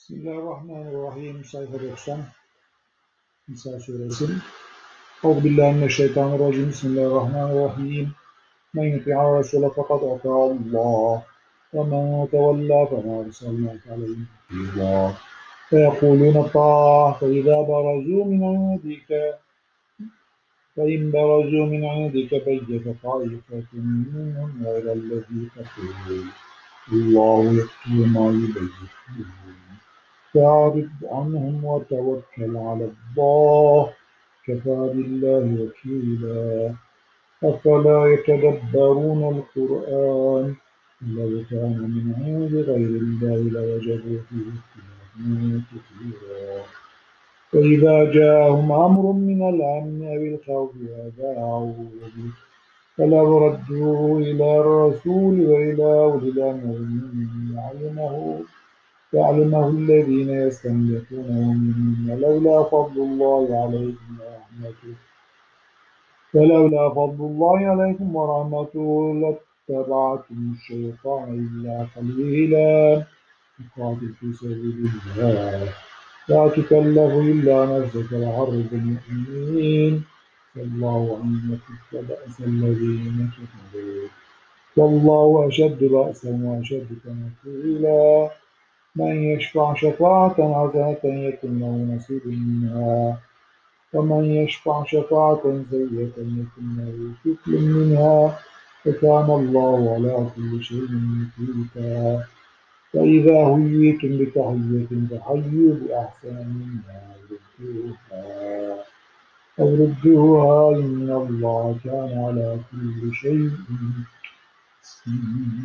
بسم الله الرحمن الرحيم صحيح الرحمن نساء سورة سن أعوذ بالله من الشيطان الرجيم بسم الله الرحمن الرحيم من يطيع الرسول فقد أطاع الله ومن تولى فما أرسلناك عليهم حفيظا فيقولون طاعة فإذا برزوا من عندك فإن برزوا من عندك بيت طائفة منهم غير الذي تقول الله يكتب ما يبيت فأعرض عنهم وتوكل على الله. كفى بالله وكيلا. أفلا يتدبرون القرآن؟ لو كان من عند غير الله لوجدوا فيه اختلافا كثيرا. فإذا جاءهم أمر من الأمن أو الخوف أذاعوا. فلو ردوا إلى الرسول وإلى أولي الأمر يعلمه يعلمه الذين يستنبطونه منهم ولولا فضل الله عليكم ورحمته فلولا فضل الله عليكم ورحمته لاتبعتم الشيطان إلا قليلا. يقاتل في سبيل الله لا تكلف إلا نفسك وحرض المؤمنين والله أن يكف بأس الذين كفروا. والله أشد بأسا وأشد تنكيلا من يشفع شفاعة حسنة يكن له نصيب منها. ومن يشفع شفاعة سيئة يكن له كفل منها. وكان الله على كل شيء مقيتا. فإذا هيتم بتحية فحيوا بأحسن منها ردوها أو ردوها إن الله كان على كل شيء حسيبا